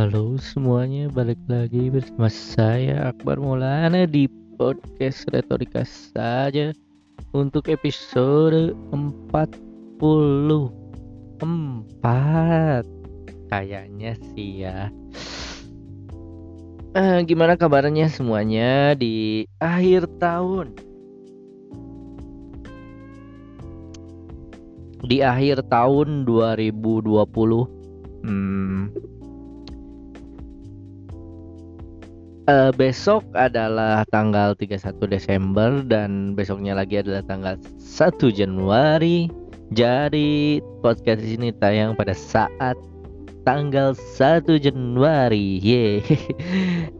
Halo semuanya, balik lagi bersama saya Akbar Maulana di podcast Retorika saja. Untuk episode 44 kayaknya sih ya. Eh, gimana kabarnya semuanya di akhir tahun? Di akhir tahun 2020 hmm, uh, besok adalah tanggal 31 Desember dan besoknya lagi adalah tanggal 1 Januari. Jadi podcast ini tayang pada saat tanggal 1 Januari. Yeah.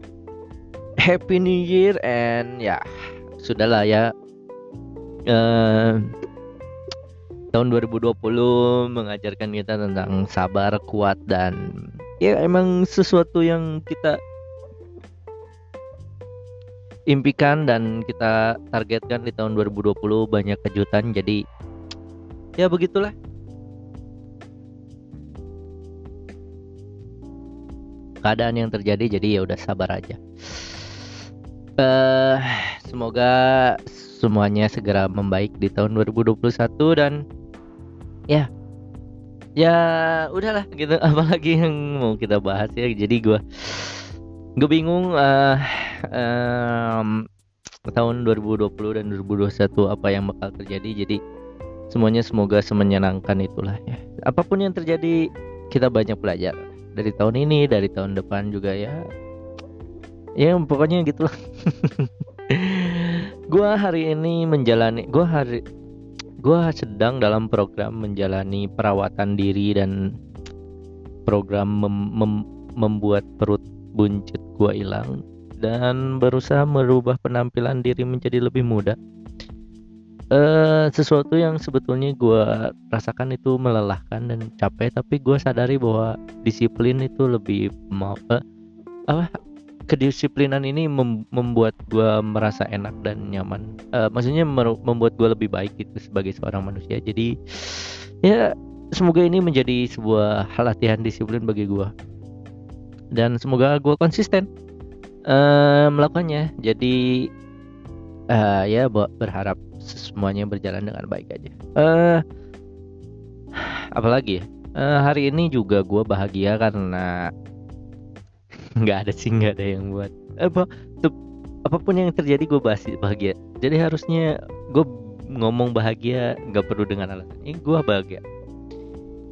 Happy New Year and ya sudahlah ya. Uh, tahun 2020 mengajarkan kita tentang sabar, kuat dan ya emang sesuatu yang kita impikan dan kita targetkan di tahun 2020 banyak kejutan jadi ya begitulah. Keadaan yang terjadi jadi ya udah sabar aja. Uh, semoga semuanya segera membaik di tahun 2021 dan ya ya udahlah gitu. Apalagi yang mau kita bahas ya? Jadi gue gue bingung uh, um, tahun 2020 dan 2021 apa yang bakal terjadi. Jadi semuanya semoga semenyenangkan itulah ya. Apa pun yang terjadi kita banyak belajar. Dari tahun ini dari tahun depan juga ya. Ya pokoknya gitulah. Gua hari ini menjalani gua hari gua sedang dalam program menjalani perawatan diri dan program mem mem membuat perut buncit gua hilang dan berusaha merubah penampilan diri menjadi lebih muda. Uh, sesuatu yang sebetulnya gue rasakan itu melelahkan dan capek, tapi gue sadari bahwa disiplin itu lebih mau uh, apa kedisiplinan ini mem membuat gue merasa enak dan nyaman. Uh, maksudnya membuat gue lebih baik itu sebagai seorang manusia. Jadi ya semoga ini menjadi sebuah latihan disiplin bagi gue dan semoga gue konsisten melakukannya. Jadi uh, ya berharap semuanya berjalan dengan baik aja. Uh, apalagi uh, hari ini juga gue bahagia karena nggak ada sih nggak ada yang buat. Apa tuh apa pun yang terjadi gue bahagia. Jadi harusnya gue ngomong bahagia nggak perlu dengan alasan ini gue bahagia.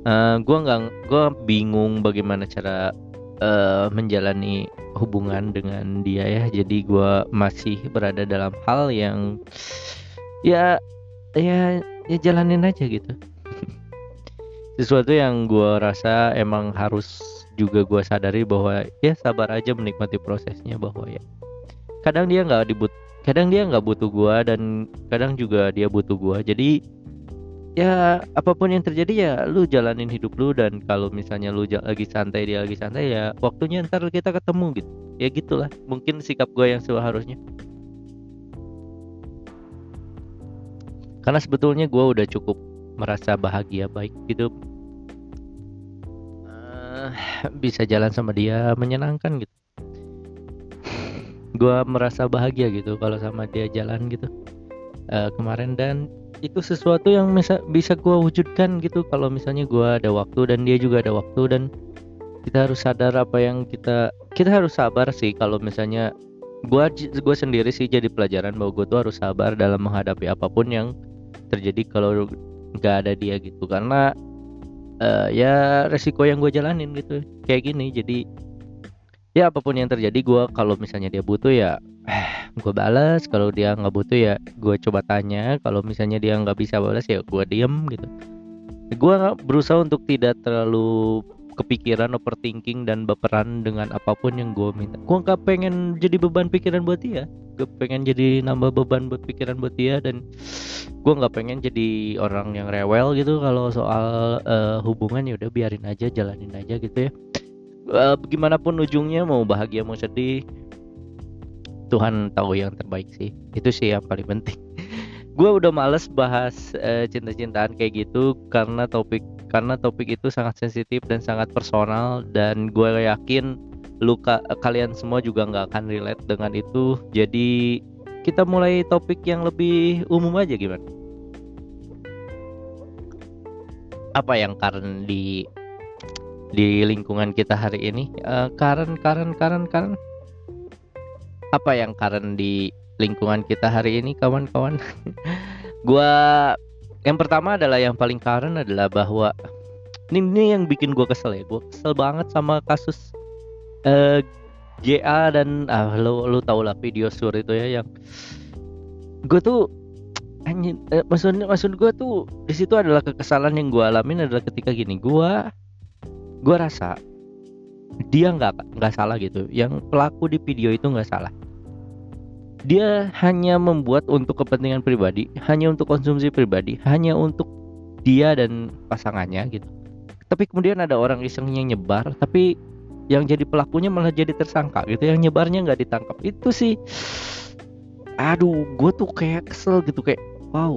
Uh, gue nggak gue bingung bagaimana cara uh, menjalani hubungan dengan dia ya. Jadi gue masih berada dalam hal yang ya ya ya jalanin aja gitu. Sesuatu yang gue rasa emang harus juga gue sadari bahwa ya sabar aja menikmati prosesnya bahwa ya kadang dia nggak dibut kadang dia nggak butuh gue dan kadang juga dia butuh gue jadi ya apa pun yang terjadi ya lu jalanin hidup lu. Dan kalau misalnya lu lagi santai dia lagi santai ya waktunya ntar kita ketemu gitu. Ya gitulah mungkin sikap gue yang seharusnya. Karena sebetulnya gue udah cukup merasa bahagia baik gitu bisa jalan sama dia menyenangkan gitu. Gue merasa bahagia gitu kalau sama dia jalan gitu. Uh, kemarin dan itu sesuatu yang bisa bisa gue wujudkan gitu. Kalau misalnya gue ada waktu dan dia juga ada waktu dan kita harus sadar apa yang kita kita harus sabar sih. Kalau misalnya gue gue sendiri sih jadi pelajaran bahwa gue tuh harus sabar dalam menghadapi apa pun yang terjadi kalau nggak ada dia gitu. Karena uh, ya resiko yang gue jalanin gitu. Kayak gini jadi ya apa pun yang terjadi gue kalau misalnya dia butuh ya gue balas kalau dia nggak butuh ya gue coba tanya. Kalau misalnya dia nggak bisa balas ya gue diem gitu. Gue berusaha untuk tidak terlalu kepikiran overthinking dan berperan dengan apa pun yang gue minta. Gue nggak pengen jadi beban pikiran buat dia. Gue pengen jadi nambah beban buat pikiran buat dia dan gue nggak pengen jadi orang yang rewel gitu kalau soal uh, hubungan. Ya udah biarin aja jalanin aja gitu ya uh, gimana ujungnya mau bahagia mau sedih Tuhan tahu yang terbaik sih. Itu sih yang paling penting. Gue udah males bahas uh, cinta-cintaan kayak gitu karena topik karena topik itu sangat sensitif dan sangat personal dan gue yakin luka kalian semua juga nggak akan relate dengan itu. Jadi kita mulai topik yang lebih umum aja gimana? Apa yang karena di di lingkungan kita hari ini. Uh, Karen Karen Karen Karen. Apa yang Karen di lingkungan kita hari ini kawan-kawan? Gua yang pertama adalah yang paling Karen adalah bahwa ini, ini yang bikin gua kesel ya. Gua kesel banget sama kasus uh, eh, JA dan ah lo lo tau lah video sur itu ya yang gue tuh anjing eh, maksud maksud gue tuh di situ adalah kekesalan yang gue alamin adalah ketika gini. Gue gue rasa dia nggak nggak salah gitu. Yang pelaku di video itu nggak salah. Dia hanya membuat untuk kepentingan pribadi hanya untuk konsumsi pribadi hanya untuk dia dan pasangannya gitu. Tapi kemudian ada orang iseng yang nyebar tapi yang jadi pelakunya malah jadi tersangka gitu. Yang nyebarnya nggak ditangkap. Itu sih aduh gue tuh kayak kesel gitu kayak wow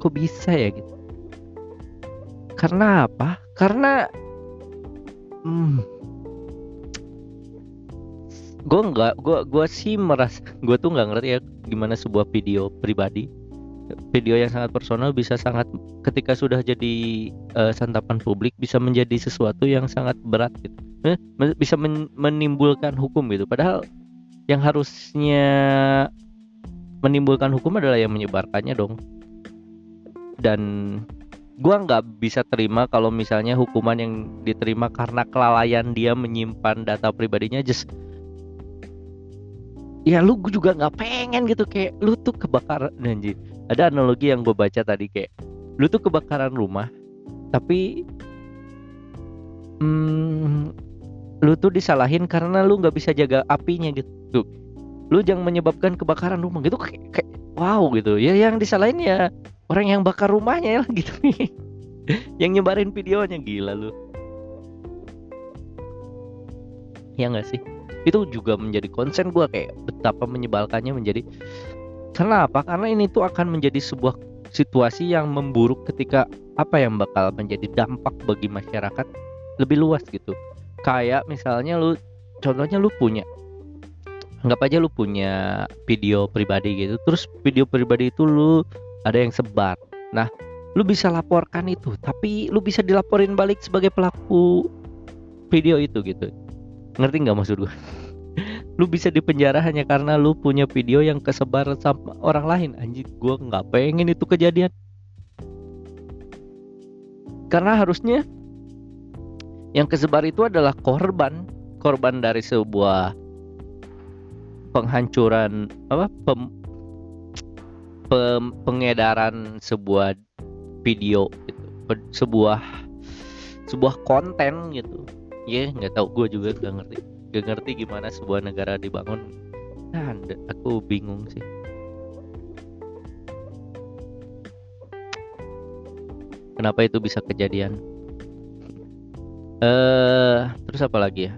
kok bisa ya? gitu. Karena apa? Karena hmm, gue nggak gue gue sih merasa gue tuh nggak ngerti ya gimana sebuah video pribadi. Video yang sangat personal bisa sangat ketika sudah jadi uh, santapan publik bisa menjadi sesuatu yang sangat berat gitu. Eh, bisa men menimbulkan hukum gitu. Padahal yang harusnya menimbulkan hukum adalah yang menyebarkannya dong. Dan gua nggak bisa terima kalau misalnya hukuman yang diterima karena kelalaian dia menyimpan data pribadinya just ya lu juga nggak pengen gitu kayak lu tuh kebakaran anjir ada analogi yang gue baca tadi kayak lu tuh kebakaran rumah tapi hmm, lu tuh disalahin karena lu nggak bisa jaga apinya gitu. Lu jangan menyebabkan kebakaran rumah gitu kayak, kayak wow gitu. Ya yang disalahin ya orang yang bakar rumahnya ya gitu. Yang nyebarin videonya gila lu. Ya nggak sih? Itu juga menjadi konsen gue kayak betapa menyebalkannya menjadi. Karena apa karena ini tuh akan menjadi sebuah situasi yang memburuk ketika apa yang bakal menjadi dampak bagi masyarakat lebih luas gitu. Kayak misalnya lu contohnya lu punya anggap aja lu punya video pribadi gitu terus video pribadi itu lu ada yang sebar. Nah lu bisa laporkan itu tapi lu bisa dilaporin balik sebagai pelaku video itu gitu. Ngerti nggak maksud gue lu bisa dipenjara hanya karena lu punya video yang kesebar sama orang lain. Anjir gue nggak pengen itu kejadian. Karena harusnya yang kesebar itu adalah korban. Korban dari sebuah penghancuran apa pem, pem, pengedaran sebuah video gitu. Sebuah sebuah konten gitu. Ya yeah, nggak tahu gue juga gak ngerti. Gak ngerti gimana sebuah negara dibangun. Nah aku bingung sih. Kenapa itu bisa kejadian? Eh uh, terus apa lagi ya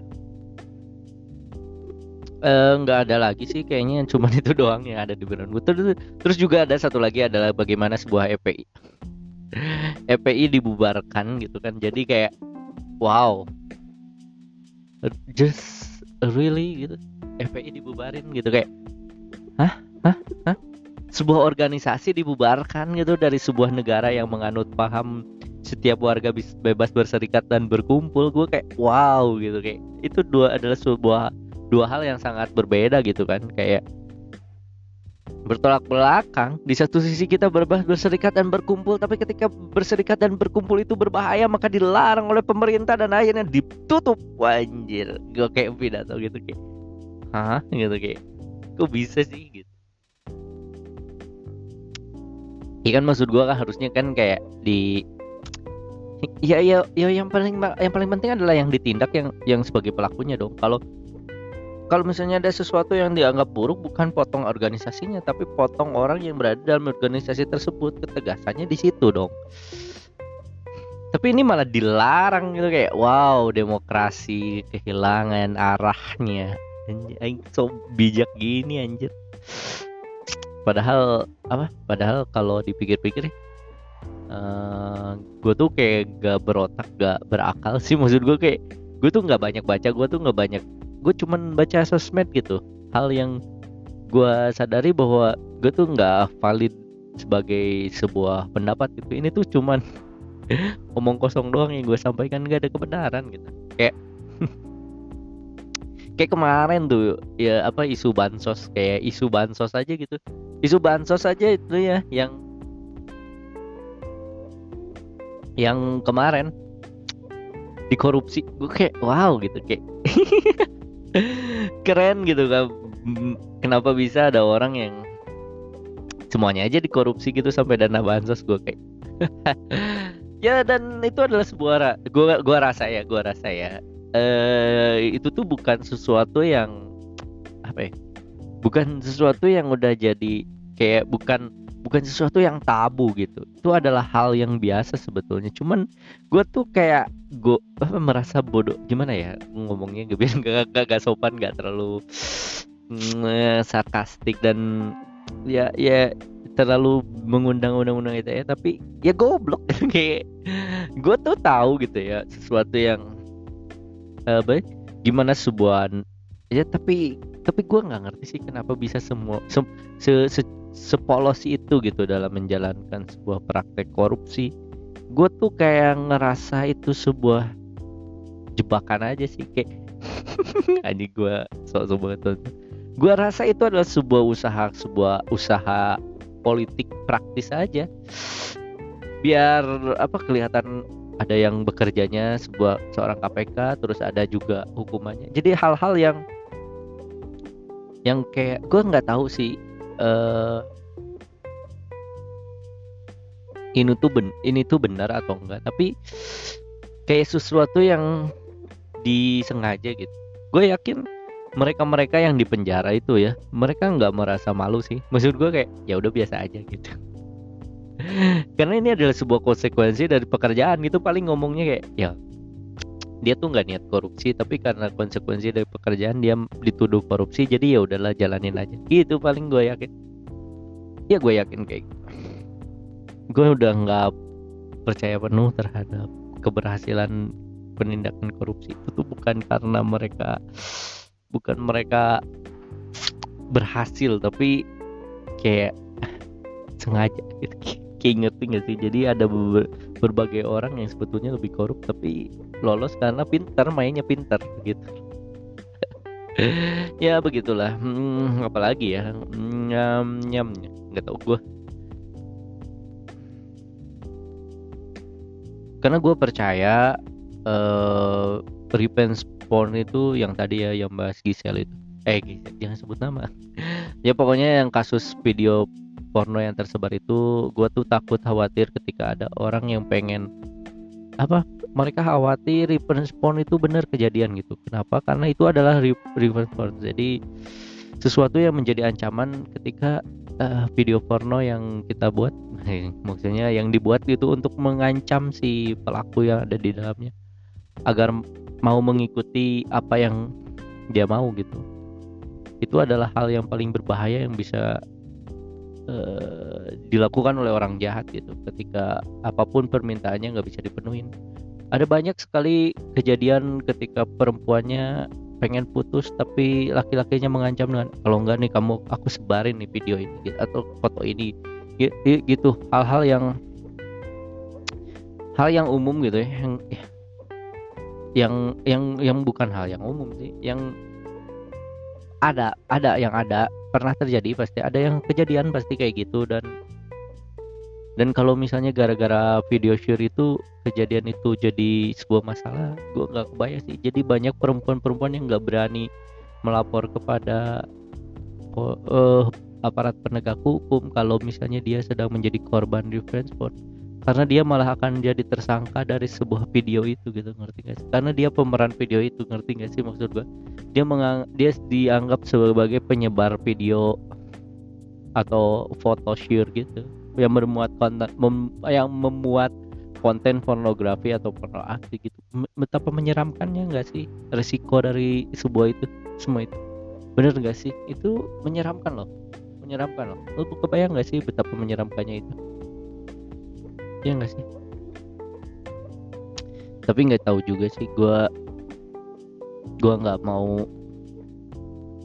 nggak uh, ada lagi sih kayaknya cuma itu doang yang ada di Brown terus, terus juga ada satu lagi adalah bagaimana sebuah EPI EPI dibubarkan gitu kan. Jadi kayak wow. Just really gitu. EPI dibubarin gitu kayak hah? Hah? Hah? Sebuah organisasi dibubarkan gitu dari sebuah negara yang menganut paham setiap warga bebas berserikat dan berkumpul. Gue kayak wow gitu. Kayak itu dua adalah sebuah dua hal yang sangat berbeda gitu kan. Kayak bertolak belakang di satu sisi kita berbahas berserikat dan berkumpul tapi ketika berserikat dan berkumpul itu berbahaya maka dilarang oleh pemerintah dan akhirnya ditutup. Wanjir gue kayak pidato gitu kayak hah? Gitu kayak kok bisa sih? Gitu. Iya kan maksud gue kan harusnya kan kayak di ya ya ya yang paling yang paling penting adalah yang ditindak yang yang sebagai pelakunya dong. Kalau kalau misalnya ada sesuatu yang dianggap buruk bukan potong organisasinya tapi potong orang yang berada dalam organisasi tersebut. Ketegasannya di situ dong. Tapi ini malah dilarang gitu kayak wow demokrasi kehilangan arahnya. Anjir so bijak gini anjir. Padahal apa? Padahal kalau dipikir-pikir uh, gue tuh kayak gak berotak gak berakal sih. Maksud gue kayak gue tuh nggak banyak baca gue tuh nggak banyak gue cuman baca sosmed gitu. Hal yang gue sadari bahwa gue tuh nggak valid sebagai sebuah pendapat gitu. Ini tuh cuman omong kosong doang yang gue sampaikan gak ada kebenaran gitu. Kayak kayak kemarin tuh ya apa isu bansos kayak isu bansos aja gitu. Isu bansos aja itu ya yang yang kemarin dikorupsi. Gue kayak wow gitu kayak keren gitu kan. Kenapa bisa ada orang yang semuanya aja dikorupsi gitu sampai dana bansos gue kayak. Ya dan itu adalah sebuah gue gua rasa ya gue rasa ya. Uh, itu tuh bukan sesuatu yang apa ya bukan sesuatu yang udah jadi kayak bukan bukan sesuatu yang tabu gitu. Itu adalah hal yang biasa sebetulnya. Cuman gue tuh kayak gue apa, merasa bodoh. Gimana ya ngomongnya? Gue biar gak, gak, gak sopan gak terlalu mm, sarkastik dan ya ya terlalu mengundang undang-undang itu ya. Tapi ya goblok. Kayak gue tuh tahu gitu ya sesuatu yang apa gimana sebuah ya tapi tapi gue nggak ngerti sih kenapa bisa semua se, se, se, sepolos itu gitu dalam menjalankan sebuah praktek korupsi. Gue tuh kayak ngerasa itu sebuah jebakan aja sih kayak ini gue sok-sok banget tuh. Gue rasa itu adalah sebuah usaha sebuah usaha politik praktis aja. Biar apa kelihatan ada yang bekerjanya sebuah seorang KPK terus ada juga hukumannya. Jadi hal-hal yang yang kayak gue nggak tahu sih uh, ini tuh ben ini tuh benar atau enggak tapi kayak sesuatu yang disengaja gitu. Gue yakin mereka-mereka yang di penjara itu ya mereka nggak merasa malu sih. Maksud gue kayak ya udah biasa aja gitu. Karena ini adalah sebuah konsekuensi dari pekerjaan gitu paling ngomongnya kayak ya dia tuh nggak niat korupsi tapi karena konsekuensi dari pekerjaan dia dituduh korupsi jadi ya udahlah jalanin aja. Gitu paling gue yakin. Ya gue yakin kayak gitu. gue udah nggak percaya penuh terhadap keberhasilan penindakan korupsi itu tuh bukan karena mereka bukan mereka berhasil tapi kayak sengaja gitu. Kayak ngerti gak sih. Jadi ada berbagai orang yang sebetulnya lebih korup tapi lolos karena pintar mainnya pintar gitu. Ya begitulah. Hmm, apalagi ya? Nyam nyam. Nggak tahu gue karena gue percaya uh, revenge porn itu yang tadi ya yang bahas Gisel itu. Eh Gisel jangan sebut nama. Ya pokoknya yang kasus video porno yang tersebar itu gue tuh takut khawatir ketika ada orang yang pengen apa mereka khawatir revenge porn itu benar kejadian gitu. Kenapa? Karena itu adalah revenge porn jadi sesuatu yang menjadi ancaman ketika uh, video porno yang kita buat maksudnya yang dibuat itu untuk mengancam si pelaku yang ada di dalamnya. Agar mau mengikuti apa yang dia mau gitu. Itu adalah hal yang paling berbahaya yang bisa Eh, dilakukan oleh orang jahat gitu. Ketika apa pun permintaannya nggak bisa dipenuhin ada banyak sekali kejadian ketika perempuannya pengen putus tapi laki-lakinya mengancam dengan kalau enggak nih kamu aku sebarin nih video ini gitu, atau foto ini. Gitu. Hal-hal yang hal yang umum gitu ya yang yang yang yang bukan hal yang umum sih yang ada ada yang ada pernah terjadi pasti. Ada yang kejadian pasti kayak gitu dan dan kalau misalnya gara-gara video share itu kejadian itu jadi sebuah masalah gue nggak kebayang sih. Jadi banyak perempuan-perempuan yang nggak berani melapor kepada uh, aparat penegak hukum kalau misalnya dia sedang menjadi korban revenge porn. Karena dia malah akan jadi tersangka dari sebuah video itu gitu ngerti gak sih? Karena dia pemeran video itu ngerti gak sih maksud gua? Dia mengang dia dianggap sebagai penyebar video atau foto share gitu yang memuat konten mem, yang memuat konten pornografi atau pornografi gitu. Betapa menyeramkannya nggak sih resiko dari sebuah itu semua itu? Bener nggak sih? Itu menyeramkan loh menyeramkan loh. Lu kebayang gak sih betapa menyeramkannya itu? Ya nggak sih? Tapi nggak tahu juga sih gue gue nggak mau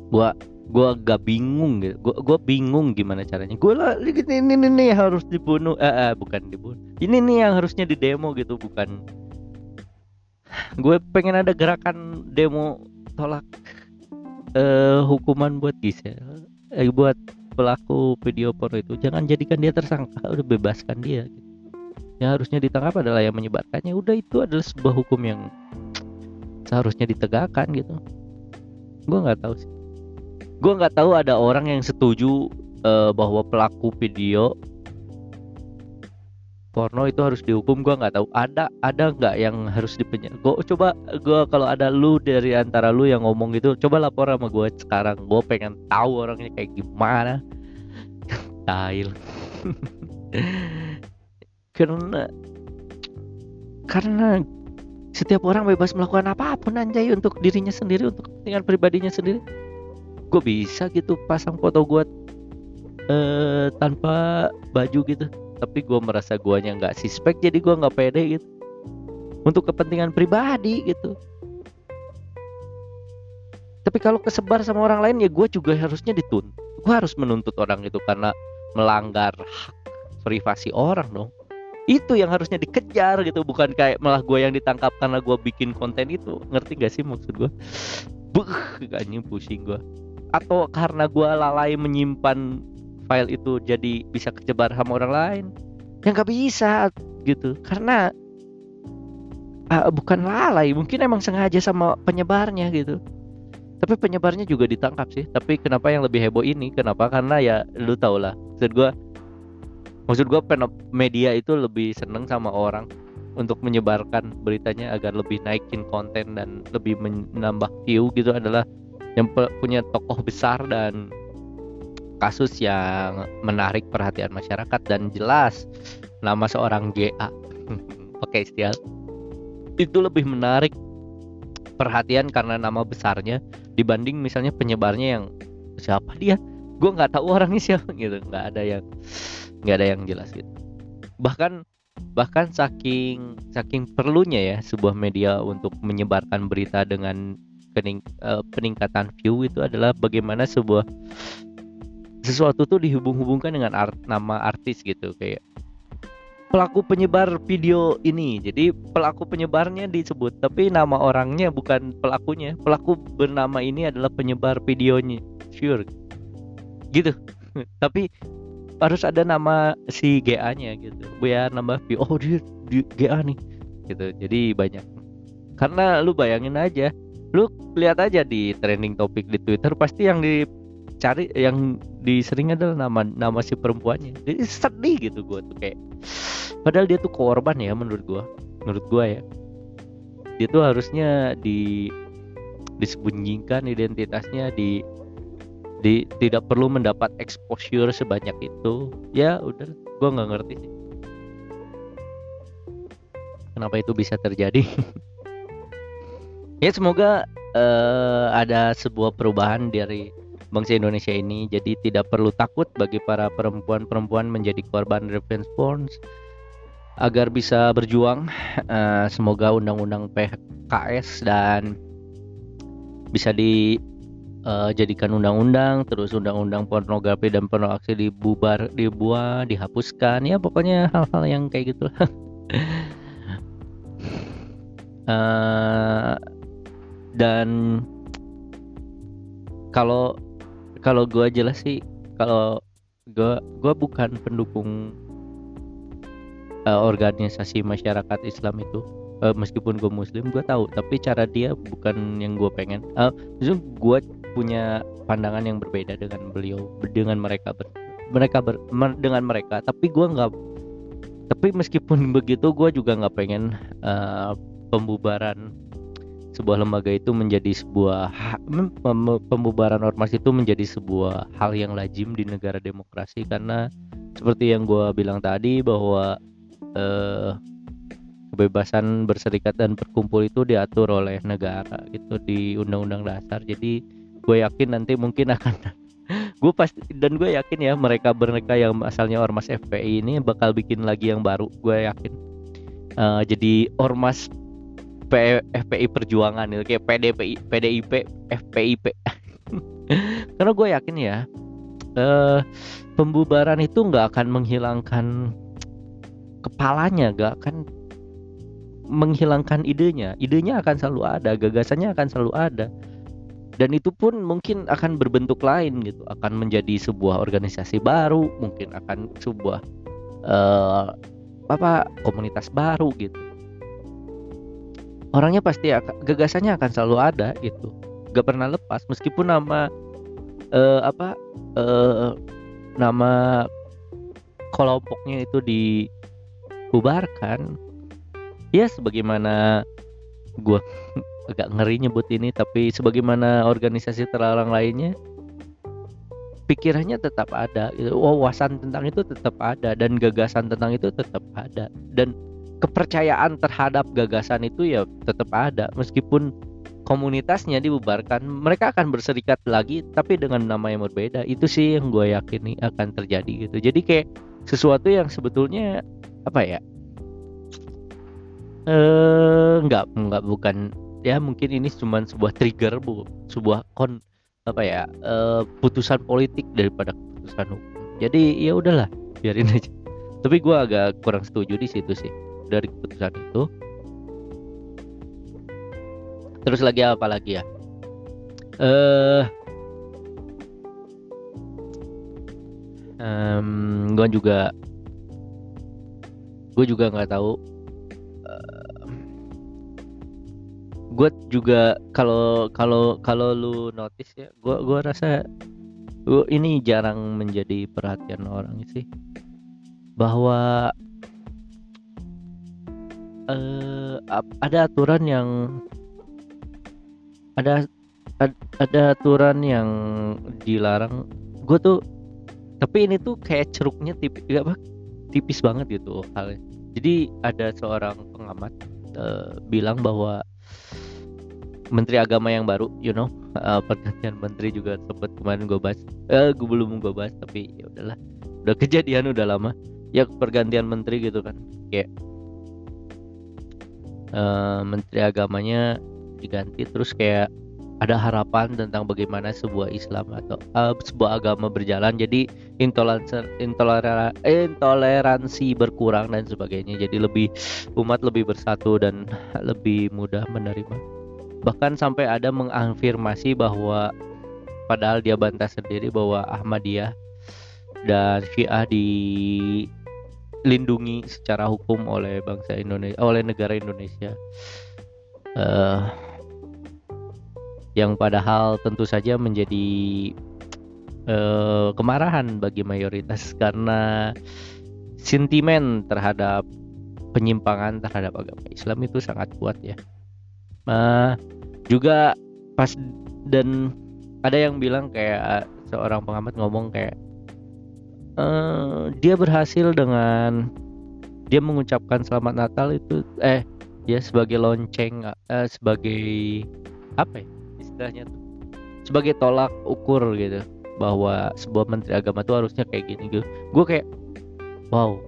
gue gue gak bingung gitu. Gue gue bingung gimana caranya. Gue lah ini ini, ini harus dibunuh. Eh, eh bukan dibunuh. Ini nih yang harusnya di demo gitu bukan. Gue pengen ada gerakan demo tolak uh, hukuman buat Gisel eh, buat pelaku video porno itu. Jangan jadikan dia tersangka. Udah bebaskan dia. Gitu. yang harusnya ditangkap adalah yang menyebarkannya udah itu adalah sebuah hukum yang seharusnya ditegakkan gitu. Gue nggak tahu sih gue nggak tahu ada orang yang setuju uh, bahwa pelaku video porno itu harus dihukum. Gue nggak tahu. Ada ada nggak yang harus dipenjara gue coba gue kalau ada lu dari antara lu yang ngomong gitu coba lapor sama gue sekarang. Gue pengen tahu orangnya kayak gimana. Tail. Karena karena setiap orang bebas melakukan apa pun anjay untuk dirinya sendiri untuk kepentingan pribadinya sendiri gue bisa gitu pasang foto gue uh, tanpa baju gitu. Tapi gue merasa guanya nggak suspek jadi gue nggak pede gitu. Untuk kepentingan pribadi gitu. Tapi kalau kesebar sama orang lain ya gue juga harusnya dituntut gue harus menuntut orang itu karena melanggar hak privasi orang dong. Itu yang harusnya dikejar gitu bukan kayak malah gue yang ditangkap karena gue bikin konten itu. Ngerti gak sih maksud gue Buh, gaknya pusing gue atau karena gue lalai menyimpan file itu jadi bisa kecebar sama orang lain? Yang nggak bisa gitu. Karena uh, bukan lalai mungkin emang sengaja sama penyebarnya gitu. Tapi penyebarnya juga ditangkap sih. Tapi kenapa yang lebih heboh ini? Kenapa? Karena ya lu tau lah. Maksud gue maksud gue media itu lebih seneng sama orang untuk menyebarkan beritanya agar lebih naikin konten dan lebih menambah view gitu adalah yang punya tokoh besar dan kasus yang menarik perhatian masyarakat dan jelas nama seorang GA pakai istilah itu lebih menarik perhatian karena nama besarnya dibanding misalnya penyebarnya yang siapa dia? Gue nggak tahu orangnya siapa. Gitu. Nggak ada yang nggak ada yang jelas gitu. Bahkan bahkan saking saking perlunya ya sebuah media untuk menyebarkan berita dengan kening, uh, peningkatan view itu adalah bagaimana sebuah sesuatu tuh dihubung-hubungkan dengan art, nama artis gitu kayak pelaku penyebar video ini. Jadi pelaku penyebarnya disebut tapi nama orangnya bukan pelakunya. Pelaku bernama ini adalah penyebar videonya. Sure. Gitu. Tapi harus ada nama si GA nya gitu. Biar nambah view. Oh dia, dia GA nih. Gitu. Jadi banyak. Karena lu bayangin aja lu lihat aja di trending topik di Twitter pasti yang di cari yang disering adalah nama nama si perempuannya. Jadi sedih gitu gue tuh kayak padahal dia tuh korban ya menurut gue menurut gue ya. Dia tuh harusnya di disembunyikan identitasnya di di tidak perlu mendapat exposure sebanyak itu. Ya udah gue nggak ngerti kenapa itu bisa terjadi ya semoga uh, ada sebuah perubahan dari bangsa Indonesia ini. Jadi tidak perlu takut bagi para perempuan-perempuan menjadi korban revenge porn agar bisa berjuang uh, semoga undang-undang PKS dan bisa dijadikan uh, undang-undang. Terus undang-undang pornografi dan pornografi dibubar dibuat dihapuskan. Ya pokoknya hal-hal yang kayak gitu uh, dan kalau kalau gue jelas sih kalau gue gue bukan pendukung uh, organisasi masyarakat Islam itu uh, meskipun gue Muslim gue tahu. Tapi cara dia bukan yang gue pengen. Uh, gue punya pandangan yang berbeda dengan beliau dengan mereka ber, mereka ber, dengan mereka. Tapi gue nggak tapi meskipun begitu gue juga nggak pengen uh, pembubaran sebuah lembaga itu menjadi sebuah pembubaran ormas itu menjadi sebuah hal yang lazim di negara demokrasi karena seperti yang gue bilang tadi bahwa eh, kebebasan berserikat dan berkumpul itu diatur oleh negara gitu di undang-undang dasar. Jadi gue yakin nanti mungkin akan gue pasti dan gue yakin ya mereka mereka yang asalnya ormas FPI ini bakal bikin lagi yang baru gue yakin. Uh, jadi ormas P FPI perjuangan itu kayak PDPI PDIP FPIP karena gue yakin ya uh, pembubaran itu nggak akan menghilangkan kepalanya nggak akan menghilangkan idenya. Idenya akan selalu ada gagasannya akan selalu ada. Dan itu pun mungkin akan berbentuk lain gitu akan menjadi sebuah organisasi baru mungkin akan sebuah uh, apa komunitas baru gitu orangnya pasti akan, gagasannya akan selalu ada gitu. Gak pernah lepas meskipun nama uh, apa uh, nama kelompoknya itu dibubarkan ya sebagaimana gue agak ngeri nyebut ini tapi sebagaimana organisasi terlarang lainnya pikirannya tetap ada. Wawasan tentang itu tetap ada dan gagasan tentang itu tetap ada. Dan kepercayaan terhadap gagasan itu ya tetap ada. Meskipun komunitasnya dibubarkan mereka akan berserikat lagi tapi dengan nama yang berbeda. Itu sih yang gue yakini akan terjadi gitu. Jadi kayak sesuatu yang sebetulnya apa ya eh nggak nggak bukan ya mungkin ini cuma sebuah trigger bu sebuah kon apa ya uh, putusan politik daripada putusan hukum. Jadi ya udahlah biarin aja. Tapi gue agak kurang setuju di situ sih dari keputusan itu. Terus lagi apa lagi ya? Eh uh, um, gue juga gue juga nggak tahu gue juga kalau kalau kalau lu notice ya gue gua rasa gua ini jarang menjadi perhatian orang sih. Bahwa uh, ada aturan yang ada ada aturan yang dilarang. Gue tuh tapi ini tuh kayak ceruknya tipis apa tipis banget gitu halnya. Jadi ada seorang pengamat uh, bilang bahwa menteri agama yang baru you know uh, pergantian menteri juga sempat kemarin gue bahas eh gue belum gue bahas tapi ya udahlah. Udah kejadian udah lama. Ya pergantian menteri gitu kan. Kayak uh, menteri agamanya diganti terus kayak ada harapan tentang bagaimana sebuah Islam atau uh, sebuah agama berjalan. Jadi intoleransi intoleransi, intoleransi berkurang dan sebagainya. Jadi lebih umat lebih bersatu dan lebih mudah menerima. Bahkan sampai ada mengafirmasi bahwa padahal dia bantah sendiri bahwa Ahmadiyah dan Syiah dilindungi secara hukum oleh bangsa Indonesia oleh negara Indonesia. Uh, yang padahal tentu saja menjadi uh, kemarahan bagi mayoritas karena sentimen terhadap penyimpangan terhadap agama Islam itu sangat kuat ya. Uh, juga pas dan ada yang bilang kayak seorang pengamat ngomong kayak uh, dia berhasil dengan dia mengucapkan selamat Natal itu eh ya sebagai lonceng uh, sebagai apa ya istilahnya tuh? Sebagai tolak ukur gitu bahwa sebuah menteri agama tuh harusnya kayak gini gitu. Gue kayak wow.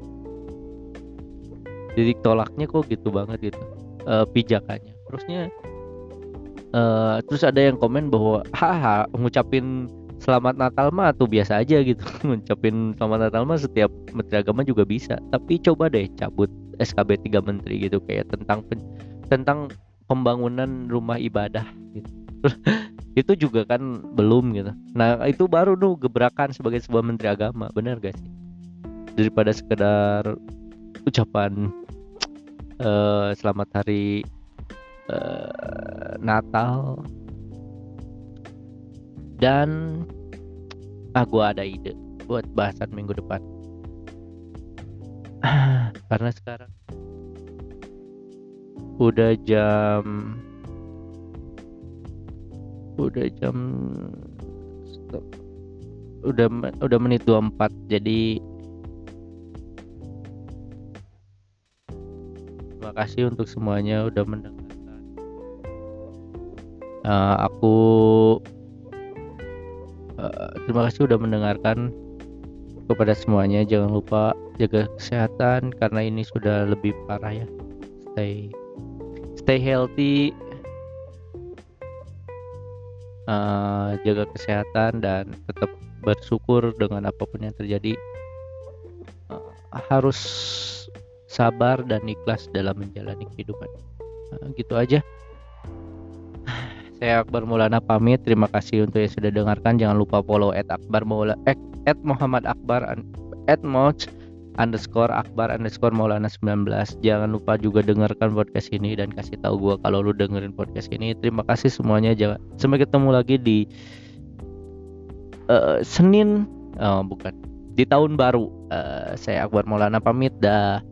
Titik tolaknya kok gitu banget gitu uh, pijakannya. Terusnya uh, terus ada yang komen bahwa haha ngucapin selamat Natal mah tuh biasa aja gitu. Ngucapin selamat Natal mah setiap menteri agama juga bisa. Tapi coba deh cabut SKB 3 menteri gitu kayak tentang pen, tentang pembangunan rumah ibadah gitu. Itu juga kan belum gitu. Nah itu baru tuh gebrakan sebagai sebuah menteri agama bener gak sih? Daripada sekedar ucapan uh, selamat hari uh, Natal dan ah gue ada ide buat bahasan minggu depan. Karena sekarang udah jam udah jam udah udah menit 24 jadi terima kasih untuk semuanya udah mendengar uh, aku terima kasih udah mendengarkan kepada semuanya. Jangan lupa jaga kesehatan karena ini sudah lebih parah ya. Stay stay healthy. Uh, jaga kesehatan dan tetap bersyukur dengan apa pun yang terjadi. Uh, harus sabar dan ikhlas dalam menjalani kehidupan. Uh, gitu aja saya Akbar Maulana pamit. Terima kasih untuk yang sudah dengarkan. Jangan lupa follow at Akbar eh, at Muhammad Akbar at Moch underscore Akbar underscore Maulana 19 jangan lupa juga dengarkan podcast ini dan kasih tahu gue kalau lu dengerin podcast ini. Terima kasih semuanya. Jangan sampai ketemu lagi di uh, Senin. Oh, bukan. Di tahun baru. Uh, saya Akbar Maulana pamit. Dah